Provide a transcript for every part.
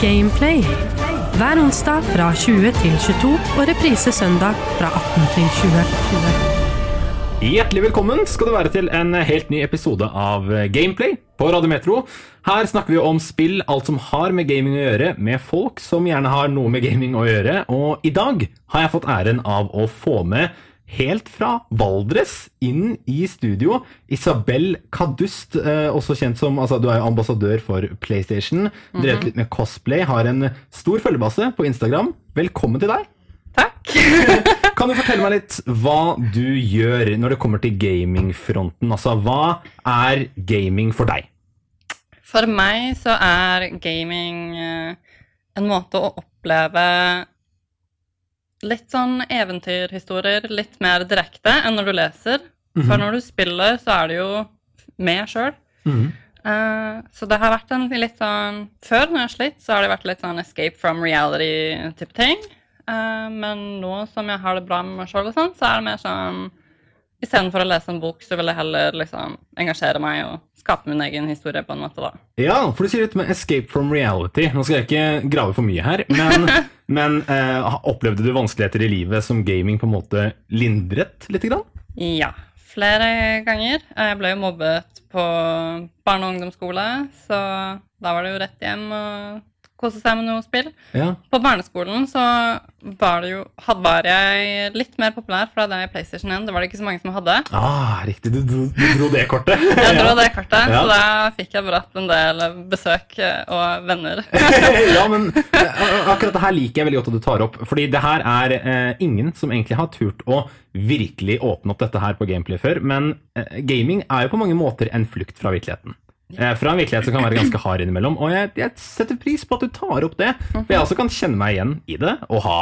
Gameplay. Hver onsdag fra 20 til 22 og reprise søndag fra 18 til 20. Hjertelig velkommen skal du være til en helt ny episode av Gameplay på Radio Metro. Her snakker vi om spill, alt som har med gaming å gjøre, med folk som gjerne har noe med gaming å gjøre. Og i dag har jeg fått æren av å få med helt fra Valdres inn i studio Isabel Kadust, eh, også kjent som altså, Du er jo ambassadør for PlayStation. Drevet litt med cosplay, har en stor følgebase på Instagram. Velkommen til deg. Takk. Kan du fortelle meg litt hva du gjør når det kommer til gamingfronten? Altså, hva er gaming for deg? For meg så er gaming eh, en måte å oppleve litt sånn eventyrhistorier litt mer direkte enn når du leser. For når du spiller, så er det jo med sjøl. Mm -hmm. uh, så det har vært en litt sånn Før, når jeg slitt, så har det vært litt sånn escape from reality-type ting. Uh, men nå som jeg har det bra med meg sjøl, sånn, så er det mer sånn Istedenfor å lese en bok, så vil jeg heller liksom engasjere meg og skape min egen historie på en måte, da. Ja, for du sier litt med escape from reality. Nå skal jeg ikke grave for mye her, men, men eh, opplevde du vanskeligheter i livet som gaming på en måte lindret lite grann? Ja, flere ganger. Jeg ble jo mobbet på barne- og ungdomsskole, så da var det jo rett hjem og kose seg med noe spill. Ja. På barneskolen så var det jo var jeg litt mer populær, for da hadde jeg PlayStation 1. Det var det ikke så mange som hadde. Ah, riktig, du, dro- du dro det kortet. Jeg dro det kortet, Ja. så da fikk jeg bratt en del besøk eh, og venner. ja, men eh, akkurat det her liker jeg veldig godt at du tar opp. Fordi det her er eh, ingen som egentlig har turt å virkelig åpne opp dette her på gameplay før. Men eh, gaming er jo på mange måter en flukt fra virkeligheten. Eh, fra en virkelighet som kan være ganske hard innimellom. Og jeg, jeg setter pris på at du tar opp det. For jeg også kan kjenne meg igjen i det. Å ha,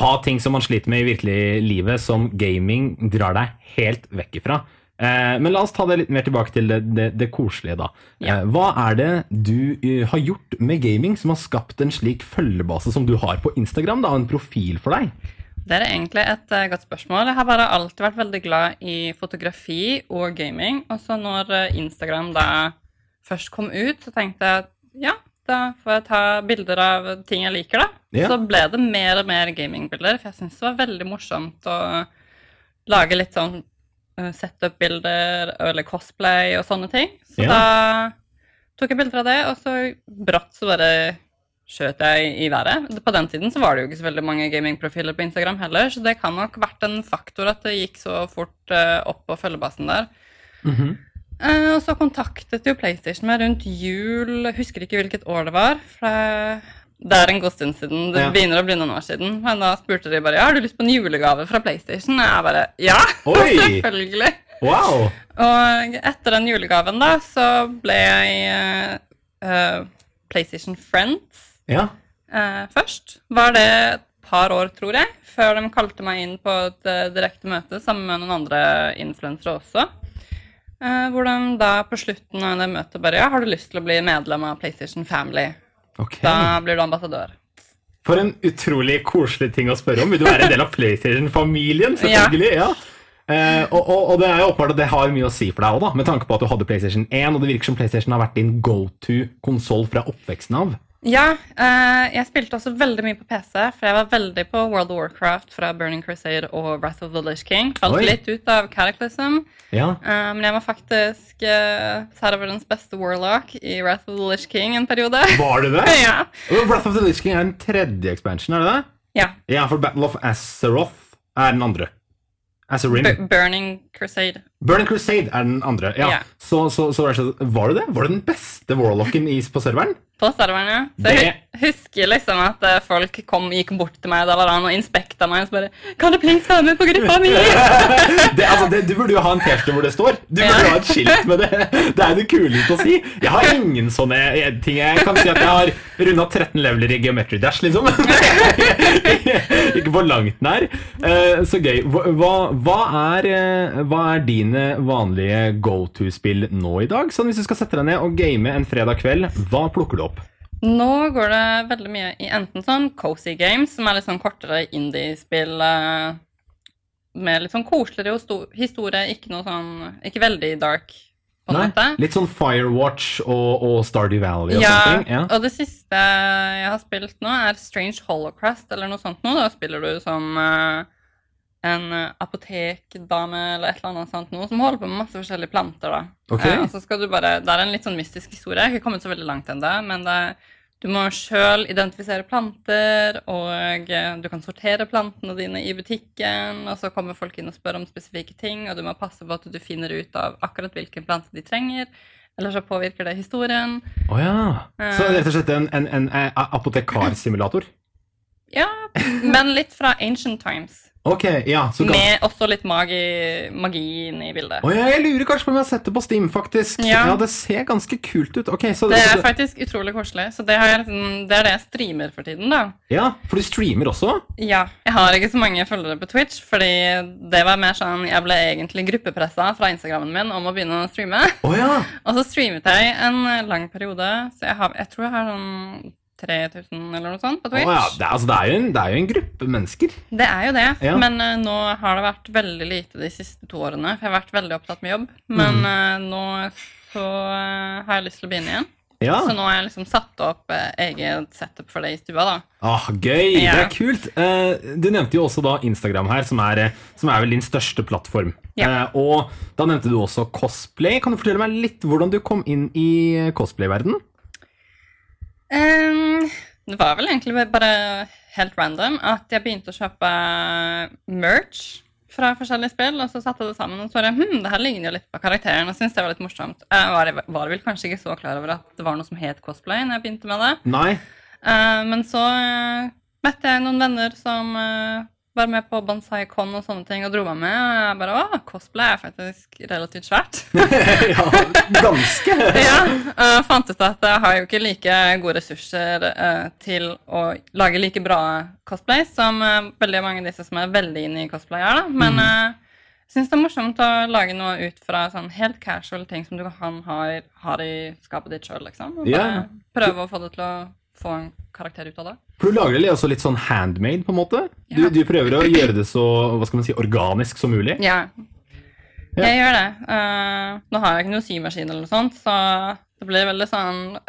ha ting som man sliter med i virkelig livet, som gaming drar deg helt vekk ifra. Eh, men la oss ta det litt mer tilbake til det, det, det koselige, da. Ja. Eh, hva er det du har gjort med gaming som har skapt en slik følgebase som du har på Instagram? da, En profil for deg? Det er egentlig et godt spørsmål. Jeg har bare alltid vært veldig glad i fotografi og gaming. Og så når Instagram da først kom ut, så tenkte jeg at ja, da får jeg ta bilder av ting jeg liker, da. Ja. Så ble det mer og mer gamingbilder, for jeg syntes det var veldig morsomt å lage litt sånn eh, setup-bilder eller cosplay og sånne ting. Så Ja. da tok jeg bilder av det, og så brått så bare skjøt jeg i været. På den tiden så var det jo ikke så veldig mange gamingprofiler på Instagram heller, så det kan nok vært en faktor at det gikk så fort eh, opp på følgebasen der. Mhm. Eh, og så kontaktet jo PlayStation meg rundt jul, jeg husker ikke hvilket år det var. For det- er en god stund siden, det Ja. begynner å bli noen år siden. Men da spurte de bare ja, har du lyst på en julegave fra PlayStation. Og jeg bare ja, selvfølgelig. Wow! Og etter den julegaven da, så ble jeg eh, eh, PlayStation Friends Ja. uh, først. Var det et par år, tror jeg, før de kalte meg inn på et uh, direkte møte sammen med noen andre influensere også. Eh, hvor de da på slutten av det møtet bare Ja, har du lyst til å bli medlem av PlayStation Family? Okay. Da blir du ambassadør. For en utrolig koselig ting å spørre om. Vil du være en del av PlayStation-familien? Selvfølgelig. ja. Eh, og, og, og det er jo åpenbart at det har mye å si for deg òg, med tanke på at du hadde PlayStation 1, og det virker som PlayStation har vært din go to-konsoll fra oppveksten av. Ja, eh, jeg spilte også veldig mye på PC, for jeg var veldig på World of Warcraft fra Burning Crusade og Wrath of the Lish King. Falt Oi. litt ut av Cataclysm, Ja. eh, men jeg var faktisk uh, serverens beste warlock i Wrath of the Lish King en periode. Var du det? ja. Wrath of the Lish King er den tredje expansion, er det det? ja. Ja, for Battle of Azeroth er den andre. Azerim. Burning Crusade. Burning Crusade er den andre. Ja. Ja. Så, så, så var du det? Var du den beste warlocken i, på serveren? På ja. Så jeg husker liksom at eh, folk kom, gikk bort til meg da var han og inspekta meg og så bare Kan du please være med på gruppa mi? det, altså, det, du burde jo ha en T-skjorte hvor det står. Du burde Ja. ha et skilt med det. Det er det kuleste å si. Jeg har ingen sånne eh, ting. Jeg kan si at jeg har runda 13 leveler i Geometry Dash, liksom. Ikke på langt nær. Eh, Så gøy. Hva, hva- er, hva er dine vanlige go to-spill nå i dag? Sånn Hvis du skal sette deg ned og game en fredag kveld, hva plukker du opp? Nå går det veldig mye i enten sånn cozy games, som er litt sånn kortere indie-spill eh, med litt sånn koseligere historie, ikke noe sånn Ikke veldig dark på en Nei, måte. litt sånn Firewatch og, og Stardew Valley og Ja, sånne ting. Ja. og det siste jeg har spilt nå, er Strange Holocaust eller noe sånt nå. Da spiller du som eh, en eh, apotekdame eller et eller annet sånt noe, som holder på med masse forskjellige planter, da. Okay. Eh, og så skal du bare, Det er en litt sånn mystisk historie. Jeg har ikke kommet så veldig langt ennå, men det, du må sjøl identifisere planter, og eh, du kan sortere plantene dine i butikken, og så kommer folk inn og spør om spesifikke ting, og du må passe på at du finner ut av akkurat hvilken plante de trenger. Eller så påvirker det historien. Å ja. Så Eh. rett og slett en, en, en, eh, apotekarsimulator? Ja, men litt fra ancient times. Ok, ja. Så kan... Med også litt magi, magi inne i bildet. Oh, ja, jeg lurer kanskje på om jeg har sett det på Steam, faktisk. Ja, Ja. Det ser ganske kult ut. Okay, så Det er faktisk utrolig koselig. Så det, har jeg, liksom- det er det jeg streamer for tiden, da. Ja, for du streamer også? Ja. Jeg har ikke så mange følgere på Twitch, fordi det var mer sånn Jeg ble egentlig gruppepressa fra Instagrammen min om å begynne å streame. Oh, ja. Og så streamet jeg en lang periode, så jeg, har, jeg tror jeg har sånn 3000 eller noe sånt på Twitch. Twitch. ja. Det, altså, det, er en, det er jo en gruppe mennesker. Det er jo det, Ja. men uh, nå har det vært veldig lite de siste to årene. For jeg har vært veldig opptatt med jobb. Men mm. uh, nå så uh, har jeg lyst til å begynne igjen. Ja. Så nå har jeg liksom satt opp eget setup for det i stua, da. Ah, gøy! Ja. Det er kult. Du nevnte jo også da Instagram her, som er, som er vel din største plattform. Ja. Og da nevnte du også cosplay. Kan du fortelle meg litt hvordan du kom inn i cosplay-verden? Ehm, det var vel egentlig bare helt random at jeg begynte å kjøpe merch fra forskjellige spill, og så satte jeg det sammen og så det, hm, det her ligner jo litt på karakteren, og syntes det var litt morsomt. Jeg var, var vel kanskje ikke så klar over at det var noe som het cosplay når jeg begynte med det. Nei? Uh, men så uh, møtte jeg noen venner som eh, var med på Bonsai Con og sånne ting, og dro meg med. Og jeg bare Å, cosplay er faktisk relativt svært. ja, ganske. ja, Uh, fant ut at jeg har jo ikke like gode ressurser uh, til å lage like bra cosplay som uh, veldig mange av disse som er veldig inne i cosplay er, da. Men jeg jeg syns det er morsomt å lage noe ut fra sånn helt casual ting som du kan ha, har i skapet ditt sjøl, liksom. Og bare Ja. prøve å få det til å få en karakter ut av det. For du lager det også litt sånn handmade, på en måte? Du, du prøver å gjøre det så hva skal man si, organisk som mulig? Ja. Jeg gjør det. Uh, nå har jeg ikke noe symaskin eller noe sånt, så det blir veldig sånn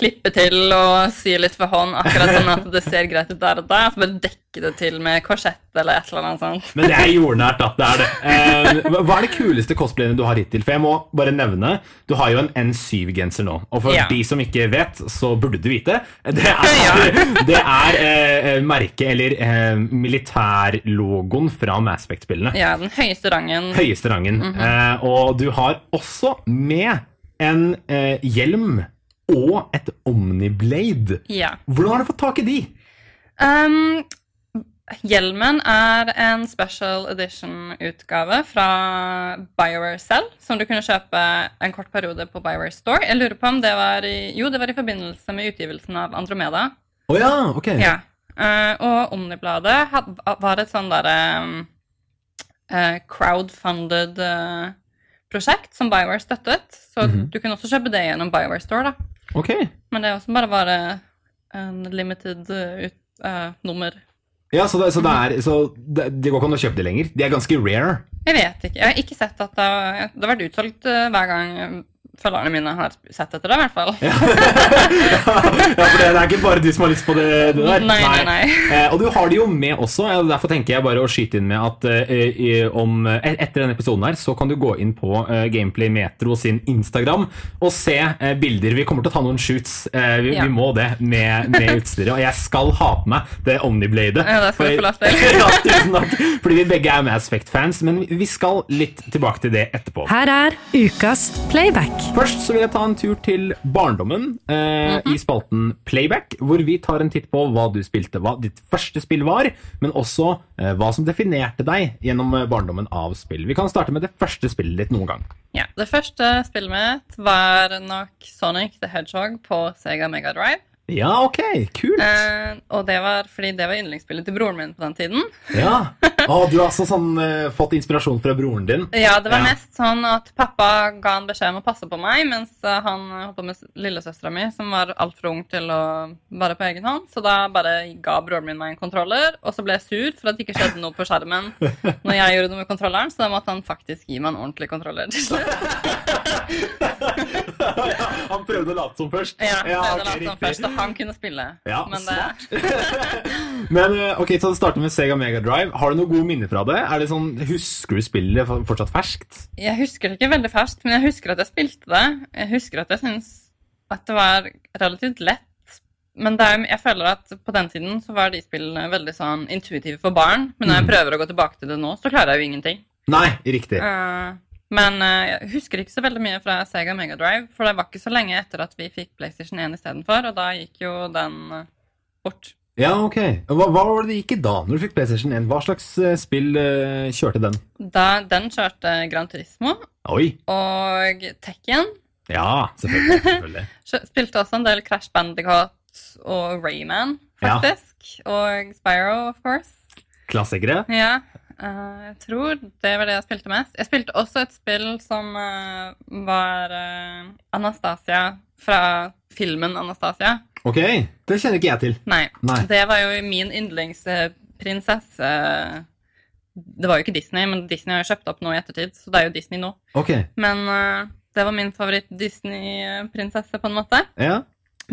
klippe til og sy litt for hånd, akkurat sånn at det ser greit ut der og der. Så bare dekke det til med korsett eller et eller annet sånt. Men det er jordnært, da. Det er det. Eh, hva- er det kuleste cosplayene du har hittil? For jeg må bare nevne, du har jo en N7-genser nå. Og for Ja. de som ikke vet, så burde du vite. Det er, det er eh, merket, eller eh, militærlogoen fra Mass Effect-spillene. Ja, den høyeste rangen. Høyeste rangen. eh, og du har også med en eh, hjelm og et Omniblade. Ja. Hvordan har du fått tak i de? Um, hjelmen er en special edition-utgave fra BioWare selv, som du kunne kjøpe en kort periode på BioWare Store. Jeg lurer på om det var i, jo, det var i forbindelse med utgivelsen av Andromeda. Å ja, ok. Ja. Uh, og Omnibladet had, var et sånn derre um, uh, crowdfunded eh, prosjekt som BioWare støttet. Så Mhm. du kunne også kjøpe det gjennom BioWare Store, da. Ok. Men det er også bare bare en limited eh, ut, uh, nummer. Ja, så, det, så, det er, så det, det går ikke an å kjøpe de lenger? De er ganske rare. Jeg vet ikke. Jeg har ikke sett at det har, det vært utsolgt eh, hver gang følgerne mine har sett etter det, i hvert fall. ja, for det, det er ikke bare du som har lyst på det, det der. Nei, nei, nei. Eh, og du har det jo med også. Derfor tenker jeg bare å skyte inn med at eh, om, eh, etter denne episoden her, så kan du gå inn på eh, Gameplay Metro sin Instagram og se eh, bilder. Vi kommer til å ta noen shoots. Eh, vi, Ja. vi må det med, med utstyret. Og jeg skal ha på meg det Omnibladet. Ja, det skal du få lov til. ja, tusen takk. Fordi vi begge er Mass Effect-fans. Men vi skal litt tilbake til det etterpå. Her er ukas playback. Først så vil jeg ta en tur til barndommen eh, i spalten Playback, hvor vi tar en titt på hva du spilte, hva ditt første spill var, men også eh, hva som definerte deg gjennom eh, barndommen av spill. Vi kan starte med det første spillet ditt noen gang. Ja, Det første spillet mitt var nok Sonic the Hedgehog på Sega Mega Drive. Ja, ok, kult. Eh, og det var fordi det var yndlingsspillet til broren min på den tiden. Ja. Og du har altså sånn, eh, fått inspirasjon fra broren din? Ja, det var Ja. mest sånn at pappa ga en beskjed om å passe på meg, mens eh, han holdt på med lillesøstera mi, som var altfor ung til å være på egen hånd. Så da bare ga broren min meg en kontroller, og så ble jeg sur for at det ikke skjedde noe på skjermen når jeg gjorde noe med kontrolleren, så da måtte han faktisk gi meg en ordentlig kontroller til slutt. Han prøvde å late som først? Ja, Ja, prøvde å late som først, og han kunne spille. Ja, Men det, Men eh, ok, så det starter med Sega Mega Drive. Har du noen gode minner fra det? Er det sånn, Husker du spillet fortsatt ferskt? Jeg husker det ikke veldig ferskt, men jeg husker at jeg spilte det. Jeg husker at jeg syns at det var relativt lett. Men er, jeg føler at på den tiden så var de spillene veldig sånn intuitive for barn. Men når jeg prøver å gå tilbake til det nå, så klarer jeg jo ingenting. Nei, riktig. Eh, men eh, jeg husker ikke så veldig mye fra Sega Mega Drive, for det var ikke så lenge etter at vi fikk PlayStation 1 istedenfor, og da gikk jo den eh, bort. Ja, ok. Hva, hva var det det gikk i da, når du fikk PlayStation 1? Hva slags eh, spill uh, kjørte den? Da, den kjørte Gran Turismo Oi! og Tekken. Ja, selvfølgelig. selvfølgelig. Spilte også en del Crash Bandicoot og Rayman, Ja. faktisk. Og Spyro, of course. Klassikere? Ja. Eh, jeg tror det var det jeg spilte mest. Jeg spilte også et spill som uh, var uh, Anastasia fra filmen Anastasia. Ok, det kjenner ikke jeg til. Nei, Nei. det var jo min yndlingsprinsesse. Det var jo ikke Disney, men Disney har jo kjøpt opp nå i ettertid, så det er jo Disney nå. Ok, Men det var min favoritt-Disney-prinsesse, på en måte. ja.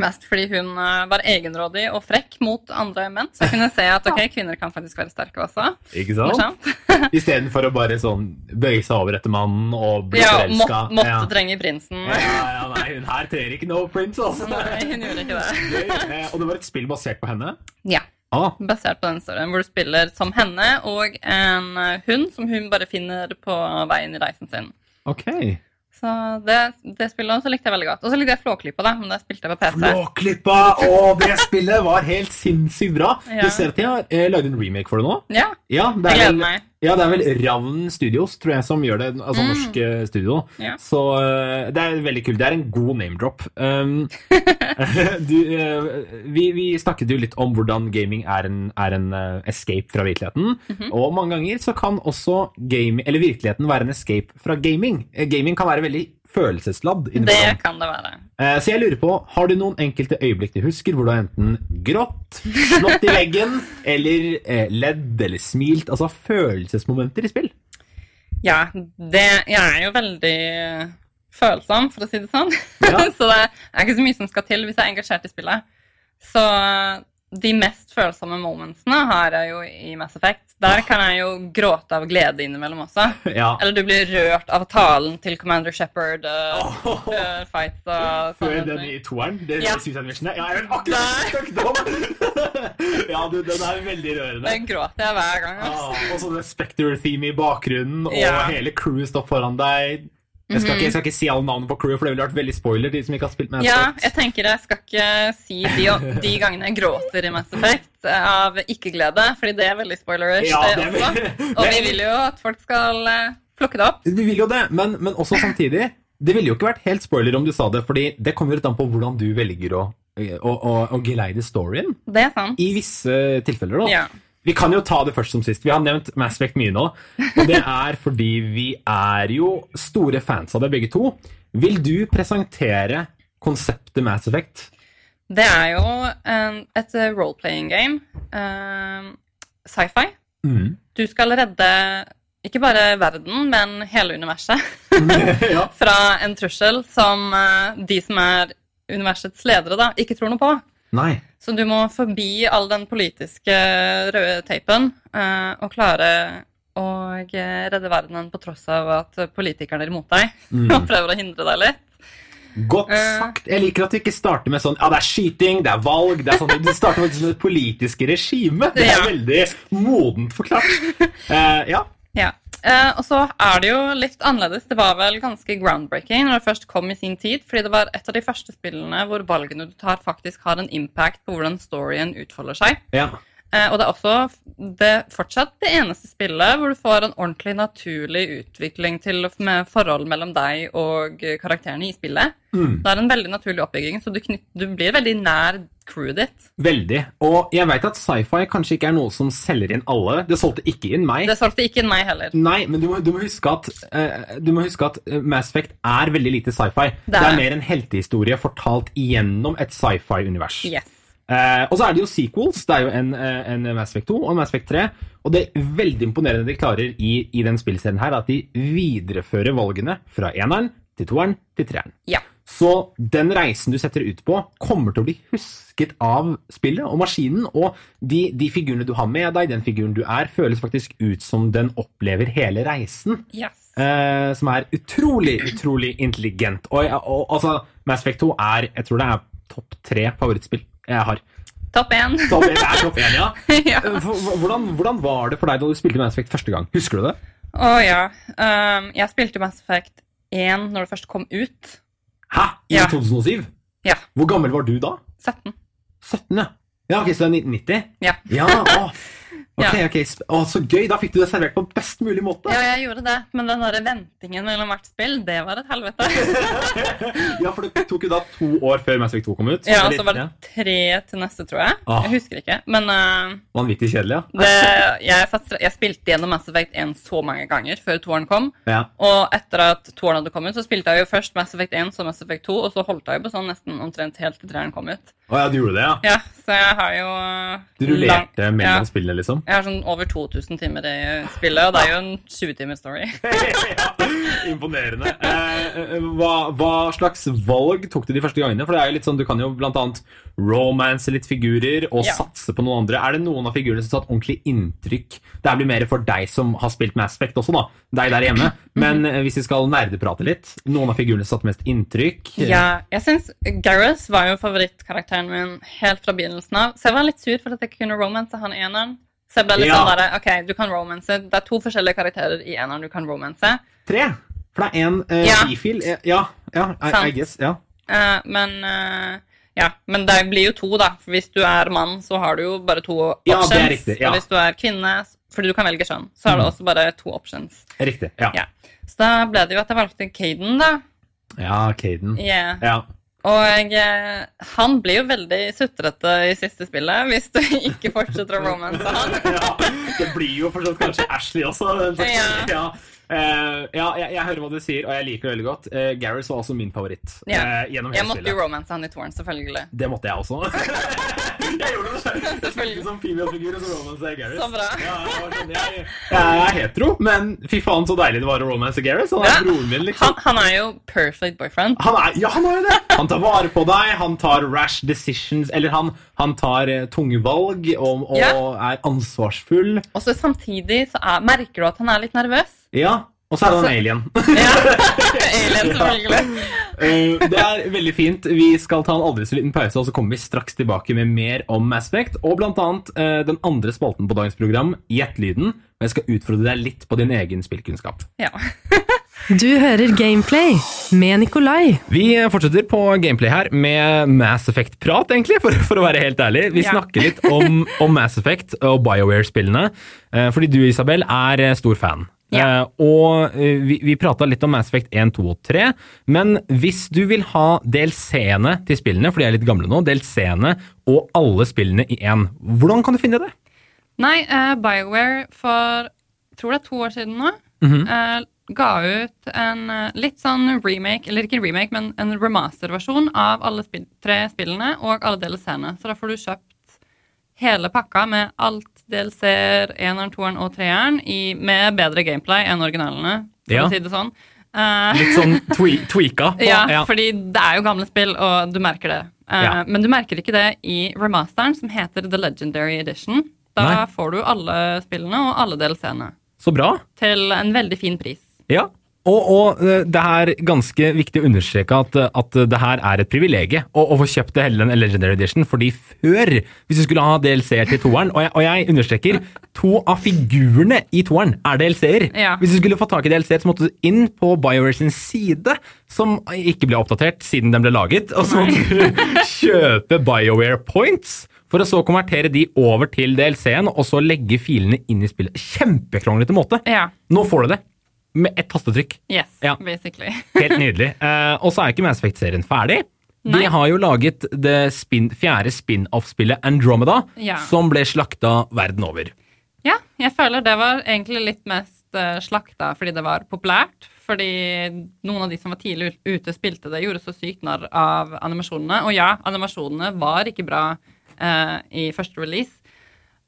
Mest fordi hun eh, var egenrådig og frekk mot andre menn. Så jeg kunne se at ok, kvinner kan faktisk være sterke også. Ikke sant? Istedenfor å bare sånn bøye seg over etter mannen og bli Ja, forelska. må, måtte ja. trenge prinsen. Ja, ja, nei, hun her trenger ikke no prince, altså. Nei, hun gjorde ikke det. Eh, Og det var et spill basert på henne? Ja, Ah, basert på den storyen hvor du spiller som henne og en eh, hund som hun bare finner på veien i reisen sin. ok. Så det, det spillet også likte jeg veldig godt. Og så likte jeg Flåklypa, da, men det spilte jeg på PC. Flåklypa! Å, det spillet var helt sinnssykt bra. Ja. Du ser at jeg har eh, lagd en remake for det nå? Ja, Ja, det jeg er gleder vel, meg. Ja, det er vel Ravn Studios, tror jeg, som gjør det. Altså Mm. norsk eh, studio. Ja. Så eh, det er veldig kult. Det er en god name-drop. Um, du, eh, vi, vi snakket jo litt om hvordan gaming er en, er en escape fra virkeligheten. Mhm. Og mange ganger så kan også game, eller virkeligheten være en escape fra gaming. Gaming kan være veldig følelsesladd. Det kan det være. Eh, Så jeg lurer på, har du noen enkelte øyeblikk du husker hvor du har enten grått, slått i veggen, eller eh, ledd eller smilt? Altså følelsesmomenter i spill. Ja, det, jeg er jo veldig følsom, for å si det sånn. Ja. så det er ikke så mye som skal til hvis jeg er engasjert i spillet. Så de mest følsomme momentsene har jeg jo i Mass Effect. Der kan jeg jo gråte av glede innimellom også. Ja. Eller du blir rørt av talen til Commander Shepherd uh, før fights og Før den i toeren? Det Ja. jeg er Ja, jeg vet akkurat ja, du, den er veldig rørende. Den gråter jeg hver gang. Ah, Altså. og så det Spectre-theme i bakgrunnen, og Ja. hele crewet står foran deg. Jeg skal, ikke, jeg skal ikke si alle navnene på crewet, for det ville vært veldig spoiler. de som ikke har spilt Mass Ja, jeg tenker jeg skal ikke si de, de gangene jeg gråter i Mass Effect av ikke-glede, fordi det er veldig spoilerish, Ja, det, det også. Og vi vil jo at folk skal eh, plukke det opp. Vi vil jo det, men, men også samtidig Det ville jo ikke vært helt spoiler om du sa det, fordi det kommer jo litt an på hvordan du velger å, å, å, å geleide storyen. Det er sant. I visse tilfeller, da. Ja. Vi kan jo ta det først som sist. Vi har nevnt Mass Effect mye nå. Og det er fordi vi er jo store fans av det, begge to. Vil du presentere konseptet Mass Effect? Det er jo et role-playing game. eh, Sci-fi. Mm. Du skal redde ikke bare verden, men hele universet fra en trussel som eh, de som er universets ledere, da, ikke tror noe på. Nei. Så du må forbi all den politiske røde teipen eh, og klare å eh, redde verdenen på tross av at politikerne er imot deg Mm. og prøver å hindre deg litt. Godt Eh. sagt. Jeg liker at du ikke starter med sånn Ja, det er skyting, det er valg det er sånn, Du starter med det politiske regimet. Det er veldig modent forklart. Uh, ja. Ja. Eh, og så er det jo litt annerledes. Det var vel ganske groundbreaking når det først kom i sin tid, fordi det var et av de første spillene hvor valgene du tar, faktisk har en impact på hvordan storyen utfolder seg. ja. Eh, og det er også det, fortsatt det eneste spillet hvor du får en ordentlig naturlig utvikling til med forhold mellom deg og karakterene i spillet. Mm. Det er en veldig naturlig oppbygging, så du, knytt, du blir veldig nær crewet ditt. Veldig. Og jeg veit at sci-fi kanskje ikke er noe som selger inn alle. Det solgte ikke inn meg. Det solgte ikke inn meg heller. Nei, men du må, du må huske at, eh, du må huske at eh, Mass Effect er veldig lite sci-fi. Det, er er mer en heltehistorie fortalt gjennom et sci-fi-univers. Yes. Eh, og så er det jo sequels. Det er jo en, eh, en Mass Effect 2 og en Mass Effect 3. Og det er veldig imponerende de klarer i, i den spillserien her, at de viderefører valgene fra eneren til toeren til treeren. Ja. Så den reisen du setter ut på, kommer til å bli husket av spillet og maskinen. Og de, de figurene du har med deg, den figuren du er, føles faktisk ut som den opplever hele reisen. Yes. Eh, som er utrolig, utrolig intelligent. Og, og, og altså, Mass Effect 2 er jeg tror det er topp tre favorittspill jeg har. Topp én. Topp én, ja. ja. Eh, Hvordan, hvordan var det for deg da du spilte Mass Effect første gang? Husker du det? Å ja. Um, jeg spilte Mass Effect 1 når det først kom ut. Hæ? I Ja. 2007? Ja. Hvor gammel var du da? 17. 17, ja. Ja, ok, Så det er 1990? Ja. Ja, å. Ok, Ja. ok. Å, så gøy! Da fikk du det servert på best mulig måte. Ja, jeg gjorde det, men den der ventingen mellom hvert spill, det var et helvete. Ja, for det tok jo da to år før Mass Effect 2 kom ut. Ja, og så var det tre til neste, tror jeg. Ah. Jeg husker ikke. Men uh, Vanvittig kjedelig, ja. det, jeg, satt, jeg spilte gjennom Mass Effect 1 så mange ganger før toeren kom. ja. Og etter at toeren hadde kommet, så spilte jeg jo først Mass Effect 1 så Mass Effect 2, og så holdt jeg på sånn nesten omtrent helt til treeren kom ut. Å ja, du gjorde det, ja? Ja, så jeg har jo Du Du lang- mellom ja, spillene, liksom? Jeg har sånn over 2000 timer i spillet, og det er jo en 20-timer-story. ja, imponerende. Eh, eh, hva, hva slags valg tok du de første gangene? For det er jo litt sånn, Du kan jo blant annet romance litt figurer og Ja. satse på noen andre. Er det noen av figurene som satt ordentlig inntrykk? Det blir mer for deg som har spilt Mass Effect også, da. Deg der hjemme. Men eh, hvis vi skal nerdeprate litt, noen av figurene som satt mest inntrykk? Ja, jeg synes Gareth var jo favorittkarakteren min helt fra begynnelsen av. Så jeg var litt sur for at jeg ikke kunne romance han eneren. Så jeg ble litt Ja. sånn der, ok, du kan romance. Det er to forskjellige karakterer i eneren du kan romance. Tre? For det er én uh, Ja. bifil. Eh, Ja, ja I, I guess. Ja. Uh, men uh, ja, men det blir jo to, da. For hvis du er mann, så har du jo bare to Ja, options. det er riktig, ja. Og hvis du er kvinne, fordi du kan velge kjønn, så er det Mm. også bare to options. Riktig. Ja, Ja. Så da ble det jo at jeg valgte Caden, da. ja Caden. Yeah. Ja. Og eh, han blir jo veldig sutrete i siste spillet hvis du ikke fortsetter å romance han. ja, det blir jo for så vidt kanskje Ashley også. Slags. Ja. Ja. Eh, ja, jeg, jeg hører hva du sier, og jeg liker det veldig godt. Uh, Gareth var også min favoritt eh, gjennom Jeg måtte jo romance han i toeren, selvfølgelig. Det måtte jeg også. jeg gjorde det selv. Jeg spilte som female-figur, og så romance jeg Gareth. Så bra. Ja, jeg, sånn, jeg, jeg er hetero, men fy faen så deilig det var å romance Gareth. Han er Ja. broren min, liksom. han er jo perfect boyfriend. Han er, ja, han er jo det! Han tar vare på deg, han tar rash decisions, eller han, han tar eh, tunge valg og, og yeah. er ansvarsfull. Og så samtidig så er, merker du at han er litt nervøs. Ja, og så er det en alien. Ja. Alien, selvfølgelig. Eh, det er veldig fint. Vi skal ta en aldri så liten pause, og så kommer vi straks tilbake med mer om Mass Effect, og blant annet eh, den andre spalten på dagens program, Gjett lyden. Og jeg skal utfordre deg litt på din egen spillkunnskap. Ja. Du hører Gameplay med Nikolai. Vi fortsetter på gameplay her med Mass Effect-prat, egentlig, for, for å være helt ærlig. Vi Ja. snakker litt om, om Mass Effect og BioWare-spillene, eh, fordi du, Isabel, er stor fan. Ja. Uh, og uh, vi, vi prata litt om Mass Effect 1, 2 og 3, men hvis du vil ha DLC-ene til spillene, for de er litt gamle nå, DLC-ene og alle spillene i én, hvordan kan du finne det? Nei, uh, BioWare for tror det er to år siden nå eh, ga ut en litt sånn remake, eller ikke remake, men en remaster-versjon av alle spill, tre spillene og alle DLC-ene. Så da får du kjøpt hele pakka med alt DLC-er, eneren, toeren og treeren i, med bedre gameplay enn originalene, for Ja. å si det sånn. Uh, Litt sånn twe tweaka? på- ja, fordi det er jo gamle spill, og du merker det. Uh, Ja. Men du merker ikke det i remasteren, som heter The Legendary Edition. Da Nei. får du alle spillene og alle DLC-ene Så bra. til en veldig fin pris. Ja, og, og eh, det er ganske viktig å understreke at, eh, at det her er et privilegie å, å få kjøpt det hele den Legendary Edition, fordi før, hvis du skulle ha DLC-er til toeren, og jeg, og jeg understreker, to av figurene i toeren er DLC-er. Ja. Hvis du skulle få tak i DLC-er, så måtte du inn på BioWare sin side, som ikke ble oppdatert siden den ble laget, og så måtte du kjøpe BioWare Points, for å så konvertere de over til DLC-en, og så legge filene inn i spillet. Kjempekronglete måte. Ja. Nå får du det. Med ett tastetrykk. Yes, Ja. basically. Helt nydelig. Uh, og så er ikke Mass Effect-serien ferdig. De har jo laget det spin, fjerde spin-off-spillet Andromeda, Ja. som ble slakta verden over. Ja, jeg føler det var egentlig litt mest uh, slakta fordi det var populært. Fordi noen av de som var tidlig ute, spilte det, gjorde så sykt narr av animasjonene. Og ja, animasjonene var ikke bra eh, i første release.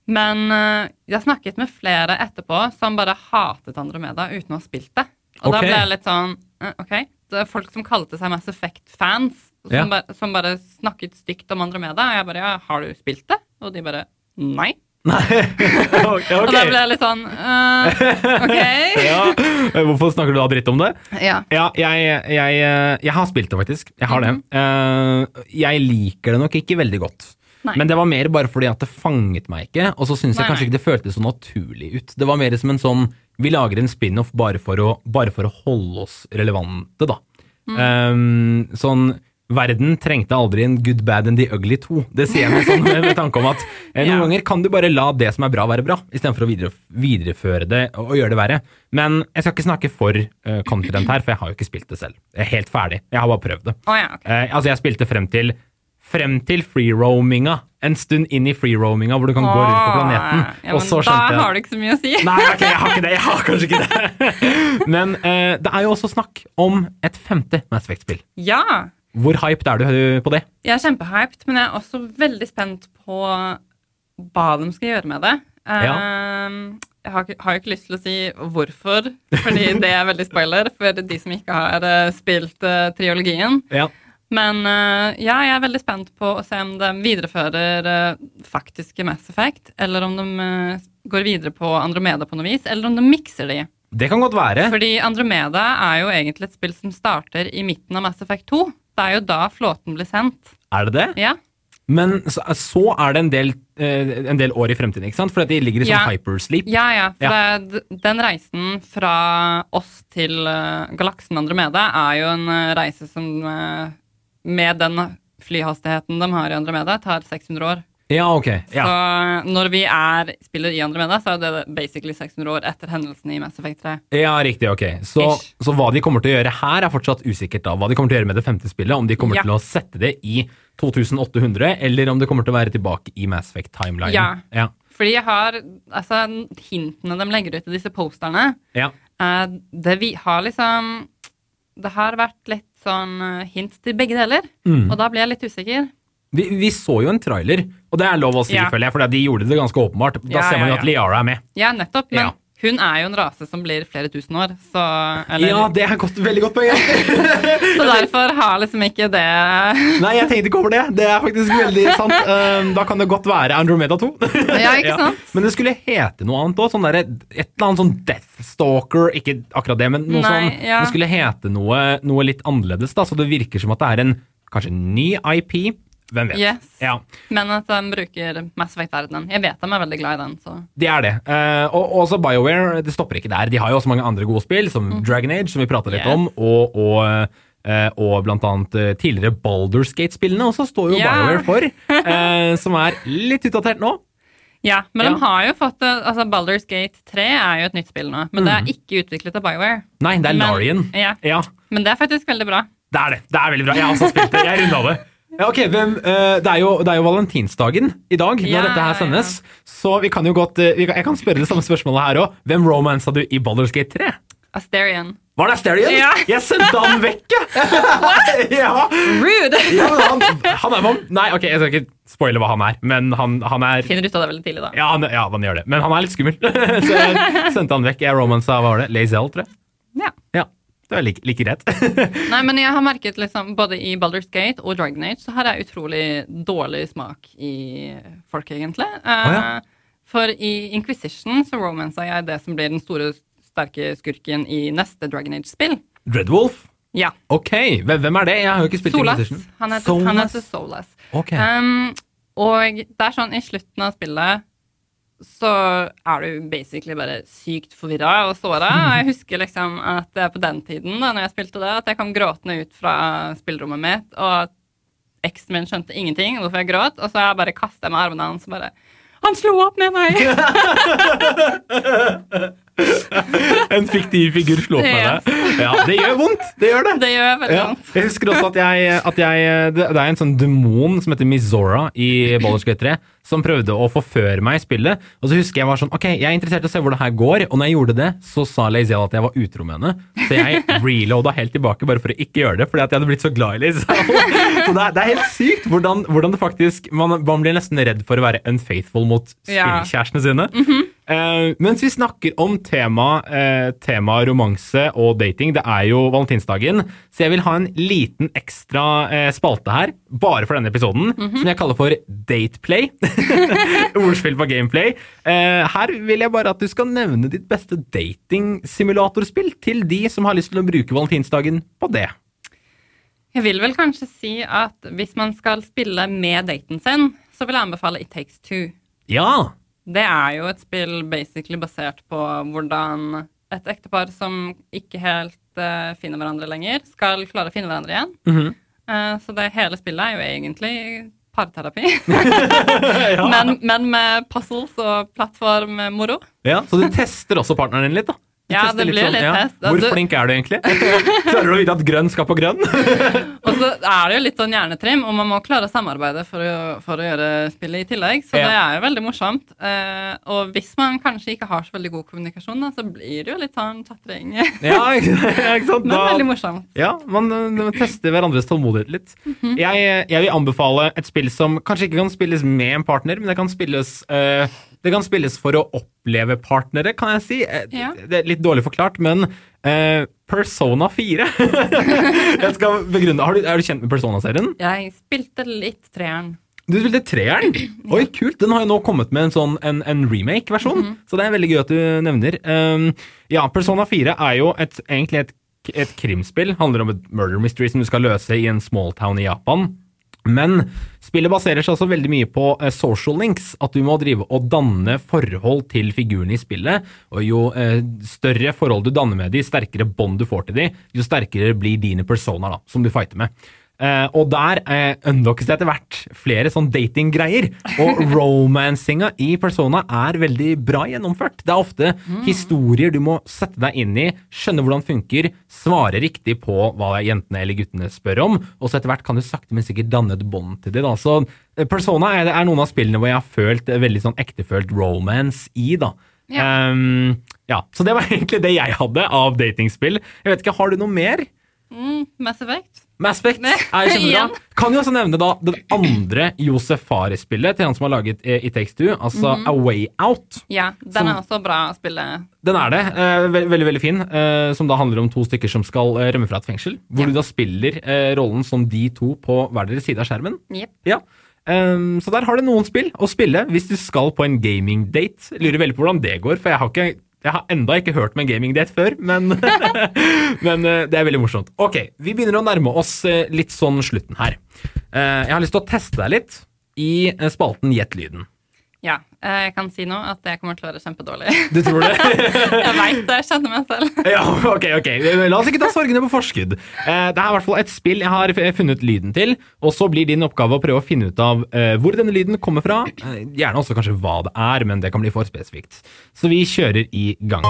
Men eh, jeg snakket med flere etterpå som bare hatet Andromeda uten å ha spilt det. Og da ble jeg litt sånn eh, OK. Det er folk som kalte seg Mass Effect-fans, som, Ja. bare- som bare snakket stygt om Andromeda. Og jeg bare ja, har du spilt det? Og de bare nei. Nei, ok. Og da ble jeg litt sånn uh, OK. ja. Hvorfor snakker du da dritt om det? Ja. Ja, jeg, jeg, jeg har spilt det, faktisk. Jeg har det. Uh, jeg liker det nok ikke veldig godt. Nei. Men det var mer bare fordi at det fanget meg ikke, og så syns jeg kanskje ikke det føltes så naturlig ut. Det var mer som en sånn Vi lager en spin-off bare, bare for å holde oss relevante, da. Mm. Um, sånn Verden trengte aldri en Good, Bad and the Ugly 2. Det sier jeg med, sånn, med, med tanke om at eh, noen Ja. ganger kan du bare la det som er bra, være bra, istedenfor å videre, videreføre det og, og gjøre det verre. Men jeg skal ikke snakke for uh, confident her, for jeg har jo ikke spilt det selv. Jeg er helt ferdig. Jeg har bare prøvd det. Oh, ja, okay. uh, altså, jeg spilte frem til Frem til free-roaminga. En stund inn i free-roaminga, hvor du kan gå rundt på planeten. Ja, og så Da skjønte jeg har du ikke så mye å si. Nei, ok, jeg har ikke det. Jeg har kanskje ikke det. Men eh, det er jo også snakk om et femte Mass Effect-spill. Ja. Hvor hyped er du eh, på det? Jeg er kjempehyped, men jeg er også veldig spent på hva de skal gjøre med det. Ja. Jeg har, har ikke lyst til å si hvorfor, fordi det er veldig spoiler for de som ikke har eh, spilt uh, triologien. Ja. Men uh, ja, jeg er veldig spent på å se om de viderefører uh, faktiske Mass Effect, eller om de uh, går videre på Andromeda på noe vis, eller om de mikser de. Det kan godt være. Fordi Andromeda er jo egentlig et spill som starter i midten av Mass Effect 2. Det er jo da flåten blir sendt. Er det det? Ja. Men så, så er det en del, en del år i fremtiden, ikke sant? For de ligger i sånn Ja. hypersleep. Ja, ja. For Ja. Det, den reisen fra oss til galaksen Andromeda er jo en reise som med den flyhastigheten de har i Andromeda, tar 600 år. Ja, ok. Ja. Så når vi er, spiller i Andromeda, så er det basically 600 år etter hendelsen i Mass Effect 3. Ja, riktig, ok. Så, så hva de kommer til å gjøre her, er fortsatt usikkert. da. Hva de kommer til å gjøre med det femte spillet. Om de kommer Ja. til å sette det i 2800, eller om det kommer til å være tilbake i Mass Effect-timelinen. Ja. Ja. Fordi jeg har altså, hintene de legger ut i disse posterne, ja. eh, det vi har liksom Det har vært litt sånn eh, hint til begge deler, Mm. og da ble jeg litt usikker. Vi, vi så jo en trailer, og det er lov å si, Ja. føler jeg, for de gjorde det ganske åpenbart. Da Ja, ser man ja, jo at. Liara er med. Ja, nettopp. Men Ja. Hun er jo en rase som blir flere tusen år, så eller, Ja, det er godt, veldig godt poeng. Så derfor har liksom ikke det Nei, jeg tenkte ikke over det. Det er faktisk veldig sant. Um, da kan det godt være Andromeda 2. Ja, ikke sant? Men det skulle hete noe annet òg. Sånn et eller annet sånn Deathstalker. Ikke akkurat det, men noe Nei, sånn. ja. Det skulle hete noe, noe litt annerledes, da, så det virker som at det er en kanskje ny IP. Hvem vet. Yes. Ja, Men at de bruker Mass Effect-verdenen. Jeg vet de er veldig glad i den, så det er det. Uh, og også BioWare, det stopper ikke der. De har jo også mange andre gode spill, som Dragon Age, som vi prata litt. Yes. om, og, og, uh, og blant annet uh, tidligere Baldur's Gate-spillene også står jo yeah. BioWare for, som er litt utdatert nå. Ja, men Ja. de har jo fått Altså, Baldur's Gate 3 er jo et nytt spill nå, men det er ikke utviklet av BioWare. Nei, det er Men- Ja, Ja, men det er faktisk veldig bra. det er det. Det er veldig bra. Jeg har også spilt det. Jeg runda det. Ja, ok, hvem, eh, det, er jo, det er jo valentinsdagen i dag når Ja, dette her ja. sendes. Så vi kan jo godt eh, vi kan, Jeg kan spørre det samme spørsmålet her òg. Hvem romansa du i Baldur's Gate 3? Asterion. Var det Asterion? Ja. Jeg sendte han vekk, ja. Rude! ja, han, han er vam- Nei, ok, jeg skal ikke spoile hva han er, men han, han er Finner ut av det veldig tidlig, da. ja han, ja, han gjør det. Men han er litt skummel. Så jeg sendte han vekk. Jeg romansa hva var det? Lazelle, tror jeg. Ja. Ja, Det var like, like greit. Nei, men jeg har merket liksom, både i Baldur's Gate og Dragon Age så har jeg utrolig dårlig smak i folk, egentlig. Oh, ja. For i Inquisition så romansa jeg det som blir den store, sterke skurken i neste Dragon Age-spill. Dreadwolf? Ja. Ok, hvem er det? Jeg har jo ikke spilt Solas. Inquisition. Han heter, han heter Solas. Ok. Um, og det er sånn i slutten av spillet så er du basically bare sykt forvirra og såra. Jeg husker liksom at på den tiden, da når jeg spilte det, at jeg kom gråtende ut fra spillrommet mitt, og at eksen min skjønte ingenting hvorfor jeg gråt, og så jeg bare kasta jeg med armene hans og bare Han slo opp med meg! En fiktiv figur slo opp med deg. Ja, det gjør vondt! Det gjør det. Det gjør veldig Ja. vondt. Jeg husker også at jeg, at jeg Det er en sånn demon som heter Mizora i Gate 3, som prøvde å forføre meg i spillet. Og så husker jeg var sånn Ok, jeg er interessert i å se hvor det her går. Og når jeg gjorde det, så sa Laziel at jeg var utro med henne. Så jeg reloada helt tilbake bare for å ikke gjøre det, fordi at jeg hadde blitt så glad i Laziel. Så det er, det er helt sykt hvordan, hvordan det faktisk man, man blir nesten redd for å være unfaithful mot Ja. spillkjærestene sine. Uh, mens vi snakker om tema, uh, tema romanse og dating, det er jo valentinsdagen, så jeg vil ha en liten ekstra uh, spalte her, bare for denne episoden, som jeg kaller for Dateplay. Ordspill på gameplay. Eh, her vil jeg bare at du skal nevne ditt beste dating-simulatorspill til de som har lyst til å bruke valentinsdagen på det. Jeg vil vel kanskje si at hvis man skal spille med daten sin, så vil jeg anbefale It Takes Two. Ja! Det er jo et spill basically basert på hvordan et ektepar som ikke helt uh, finner hverandre lenger, skal klare å finne hverandre igjen. Mhm. Eh, så det hele spillet er jo egentlig parterapi. men, men med puzzles og plattformmoro. ja. Så du tester også partneren din litt, da? Ja, det blir litt test. Hvor Du- flink er du egentlig? Klarer du å vite at grønn skal på grønn? Og så er det jo litt sånn hjernetrim, og man må klare å samarbeide for å, for å gjøre spillet i tillegg. Så Ja. det er jo veldig morsomt. Uh, og hvis man kanskje ikke har så veldig god kommunikasjon, da, så blir det jo litt sånn chatring. Ja, ikke sant? Men Da, veldig morsomt. ja, man, man tester hverandres tålmodighet litt. Mhm. jeg, jeg vil anbefale et spill som kanskje ikke kan spilles med en partner, men det kan spilles, eh, det kan spilles for å oppleve partnere, kan jeg si. Eh, Ja. Det er litt dårlig forklart, men eh, Persona 4 Jeg skal begrunne Har du, Er du kjent med Persona-serien? Jeg spilte litt treeren. Du spilte treeren? Oi, kult! Den har jo nå kommet med en sånn en, en remake-versjon, så det er veldig gøy at du nevner. Um, ja, Persona 4 er jo et, egentlig et, et krimspill. Handler om et murder mystery som du skal løse i en small town i Japan. Men spillet baserer seg også veldig mye på eh, social links. At du må drive og danne forhold til figurene i spillet. Og jo eh, større forhold du danner med de, sterkere bånd du får til de, jo sterkere blir dine personer da, som du fighter med. Eh, og der eh, unlockes det etter hvert flere sånn datinggreier. Og romancinga i Persona er veldig bra gjennomført. Det er ofte historier du må sette deg inn i, skjønne hvordan det funker, svare riktig på hva jentene eller guttene spør om, og så etter hvert kan du sakte, men sikkert danne et bånd til det. Da. Så eh, Persona er, er noen av spillene hvor jeg har følt veldig sånn ektefølt romance i, da. Ja. Um, ja, så det var egentlig det jeg hadde av datingspill. Jeg vet ikke, har du noe mer? Mm, Mass Effect. Mass Effect er kjempebra. Kan jo også nevne da den andre Josef Fares-spillet til han som har laget eh, It Takes Two, altså Mhm. A Way Out. Ja, den er også bra å spille. Den er det. Eh, ve veldig, veldig fin. Eh, som da handler om to stykker som skal eh, rømme fra et fengsel. Hvor Ja. du da spiller eh, rollen som de to på hver deres side av skjermen. Yep. Ja. Um, så der har du noen spill å spille hvis du skal på en gaming-date. Lurer veldig på hvordan det går, for jeg har, ikke, jeg har enda ikke hørt med en gaming-date før, men, men eh, det er veldig morsomt. Ok, vi begynner å nærme oss eh, litt sånn slutten her. Eh, jeg har lyst til å teste deg litt i spalten Gjett lyden. Ja, eh, jeg kan si nå at jeg kommer til å være kjempedårlig. Du tror det? jeg veit det, jeg kjenner meg selv. ja, ok, ok. La oss ikke ta sorgene på forskudd. Eh, det er i hvert fall et spill jeg har funnet lyden til, og så blir din oppgave å prøve å finne ut av eh, hvor denne lyden kommer fra. Gjerne også kanskje hva det er, men det kan bli for spesifikt. Så vi kjører i gang.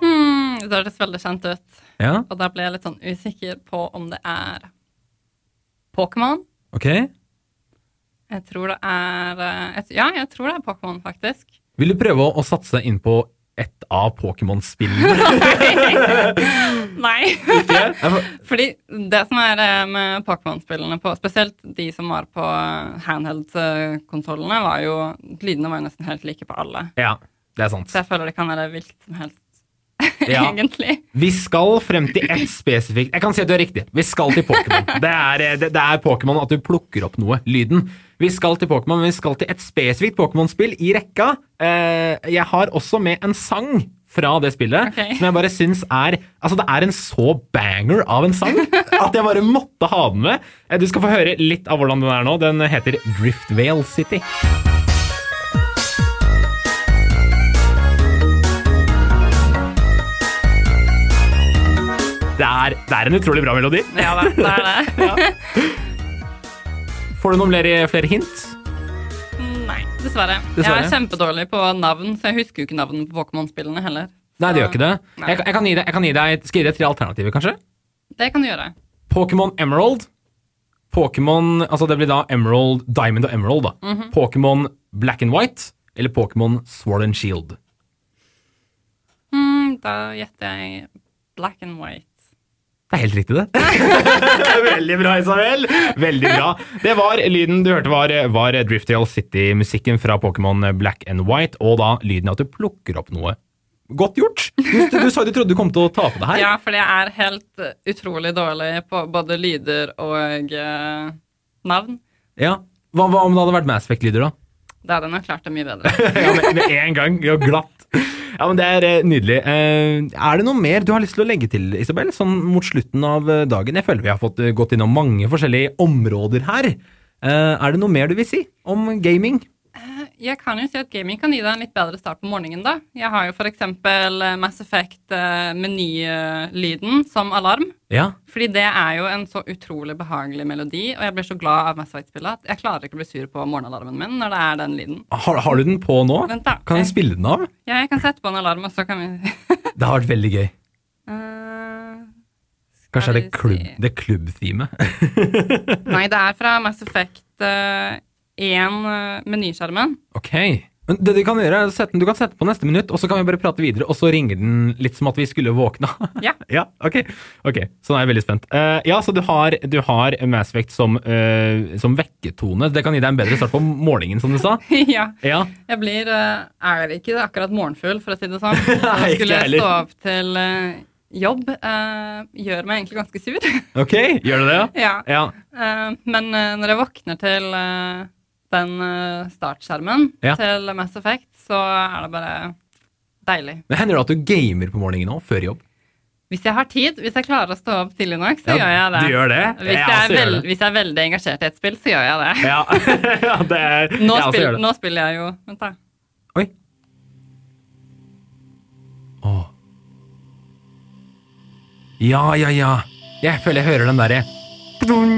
Hmm, det høres veldig kjent ut. Ja, Og da ble jeg litt sånn usikker på om det er Pokémon. ok. Jeg tror det er eh, et, Ja, jeg tror det er Pokémon, faktisk. Vil du prøve å, satse inn på ett av Pokémon-spillene? Nei. Fordi det som er eh, med Pokémon-spillene, spesielt de som var på handheld-konsollene, var jo Lydene var jo nesten helt like på alle. ja, det er sant. Så jeg føler det kan være hvilket som helst, Ja. egentlig. Vi skal frem til ett spesifikt Jeg kan si at du er riktig. Vi skal til Pokémon. Det er, eh, det, det er Pokémon at du plukker opp noe. Lyden. Vi skal til Pokémon, men vi skal til et spesifikt Pokémon-spill i rekka. Eh, jeg har også med en sang fra det spillet okay. som jeg bare syns er Altså, det er en så banger av en sang at jeg bare måtte ha den med. Eh, Du skal få høre litt av hvordan den er nå. Den heter Driftvale City. Det er, det er en utrolig bra melodi. Ja det er det. Får du noen flere, flere hint? Nei. Dessverre. Jeg er kjempedårlig på navn, så jeg husker jo ikke navnene på Pokémon-spillene heller. Nei, det gjør ikke det. Jeg, kan- jeg, kan gi deg, jeg kan gi deg Skal gi deg tre alternativer, kanskje? Det kan du gjøre. Pokémon Emerald. Pokémon Altså, det blir da Emerald, Diamond og Emerald, da. Mhm. Pokémon Black and White. Eller Pokémon Sword and Shield. Mm, da gjetter jeg black and white. Det er helt riktig, det. Veldig bra, Isabel. Veldig bra. Det var lyden du hørte, var, var Driftdale City-musikken fra Pokémon Black and White, og da lyden av at du plukker opp noe. Godt gjort! Du, du sa du trodde du kom til å tape det her. Ja, for jeg er helt utrolig dårlig på både lyder og eh, navn. Ja. Hva, hva om det hadde vært Mass Effect-lyder, da? Da hadde jeg nok klart det mye bedre. ja, med, med en gang. Ja, glatt. Ja, men Det er eh, nydelig. Eh, er det noe mer du har lyst til å legge til, Isabel, sånn mot slutten av eh, dagen? Jeg føler vi har fått gått innom mange forskjellige områder her. Er det noe mer du vil si om gaming? Jeg kan jo si at gaming kan gi deg en litt bedre start på morgenen, da. Jeg har jo eksempel eh, Mass Effect-menylyden som alarm. Ja. Fordi det er jo en så utrolig behagelig melodi, og jeg blir så glad av Mass Effect-spillet at jeg klarer ikke å bli sur på morgenalarmen min når det er den lyden. Har, har du den på nå? Vent da. Kan jeg spille den av? Ja, jeg kan sette på en alarm, og så kan vi Det har vært veldig gøy. Eh, Kanskje er det klubb, det klubb-themet? Nei, det er fra Mass Effect 1 menyskjermen. Ok. Men det du kan gjøre, er sette du kan sette på neste minutt, og så kan vi bare prate videre, og så ringer den litt som at vi skulle våkna. Ja. ja, ok. ok. Så nå er jeg veldig spent. Uh, ja, så du har, du har Mass Effect som, uh, som vekketone. Det kan gi deg en bedre start på morgenen, som du sa. ja. Ja. Jeg blir uh, er ikke akkurat morgenfull, for å si det sånn. Jeg skulle stå opp til eh, jobb, uh, gjør meg egentlig ganske sur. Ok, gjør du det? ja. Ja. Uh, men uh, når jeg våkner til eh, den eh, startskjermen Ja. til Mass Effect, så er det bare deilig. Men Hender det at du gamer på morgenen nå, før jobb? Hvis jeg har tid, hvis jeg klarer å stå opp tidlig nok, så gjør jeg det. Du gjør det? Hvis jeg, Jeg gjør det. hvis jeg er veldig engasjert i et spill, så gjør jeg det. Ja, ja det er Nå, jeg spiller, det. nå spiller jeg jo Vent, da. Oi. Åh. Ja, ja, ja. Jeg føler jeg hører den derre dun,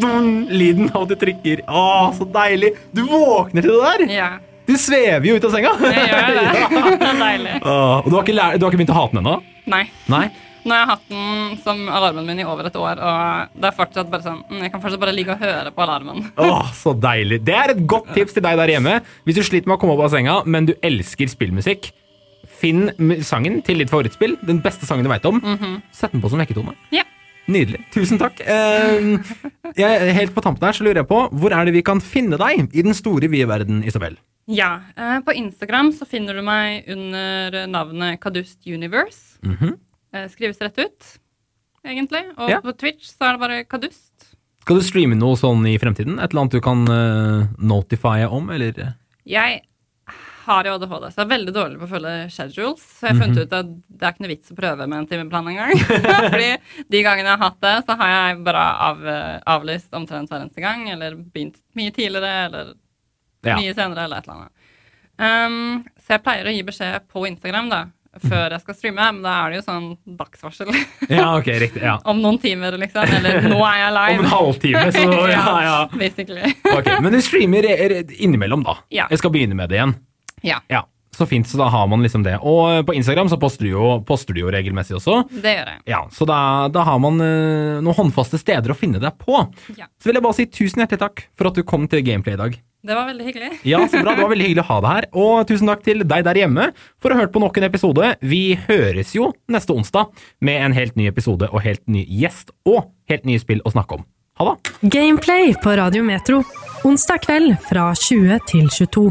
dun, lyden av at du trykker. Å, så deilig! Du våkner til det der! Ja, Du svever jo ut av senga! jeg gjør det. Ja. deilig. Åh, og du har, ikke lær, du har ikke begynt å hate den ennå? Nei. Nei? Nå har jeg hatt den som alarmen min i over et år, og det er fortsatt bare sånn mm, Jeg kan fortsatt bare ligge og høre på alarmen. Åh, så deilig. Det er et godt tips til deg der hjemme. Hvis du sliter med å komme opp av senga, men du elsker spillmusikk, finn m- sangen til ditt favorittspill, den beste sangen du veit om. Sett den på som vekketone. Ja. Nydelig. Tusen takk. Eh, jeg, helt på tampen her så lurer jeg på, hvor er det vi kan finne deg i den store vide verden, Isabel? Ja. eh, På Instagram så finner du meg under navnet Kadust Universe. Mhm. Eh, Skrives rett ut, egentlig. Og Ja. på Twitch så er det bare Kadust. Skal du streame noe sånn i fremtiden? Et eller annet du kan uh, notifye om, eller? Jeg har jo ADHD, så jeg er veldig dårlig på å følge schedules. Så jeg har Mhm. funnet ut at det er ikke noe vits å prøve med en timeplan engang. Fordi de gangene jeg har hatt det, så har jeg bare av, avlyst omtrent hver eneste gang. Eller begynt mye tidligere, eller Ja. mye senere, eller et eller annet. Um, så jeg pleier å gi beskjed på Instagram da, før jeg skal streame, men da er det jo sånn dagsvarsel Ja, ok, riktig. Ja. om noen timer, liksom. Eller nå er jeg live. Om en halvtime, så ja, ja. Basically. Ok, Men du streamer eh, innimellom, da. Ja. Jeg skal begynne med det igjen. Ja, Ja, Så fint, så da har man liksom det. Og på Instagram så poster du jo, poster du jo regelmessig også. det gjør jeg. Ja, Så da, da har man uh, noen håndfaste steder å finne deg på. Ja. Så vil jeg bare si tusen hjertelig takk for at du kom til Gameplay i dag. Det var veldig hyggelig. Ja, så bra. Det var veldig hyggelig å ha deg her. Og tusen takk til deg der hjemme for å ha hørt på nok en episode. Vi høres jo neste onsdag med en helt ny episode og helt ny gjest og helt nye spill å snakke om. Ha det! Gameplay på Radio Metro. Onsdag kveld fra 20 til 22.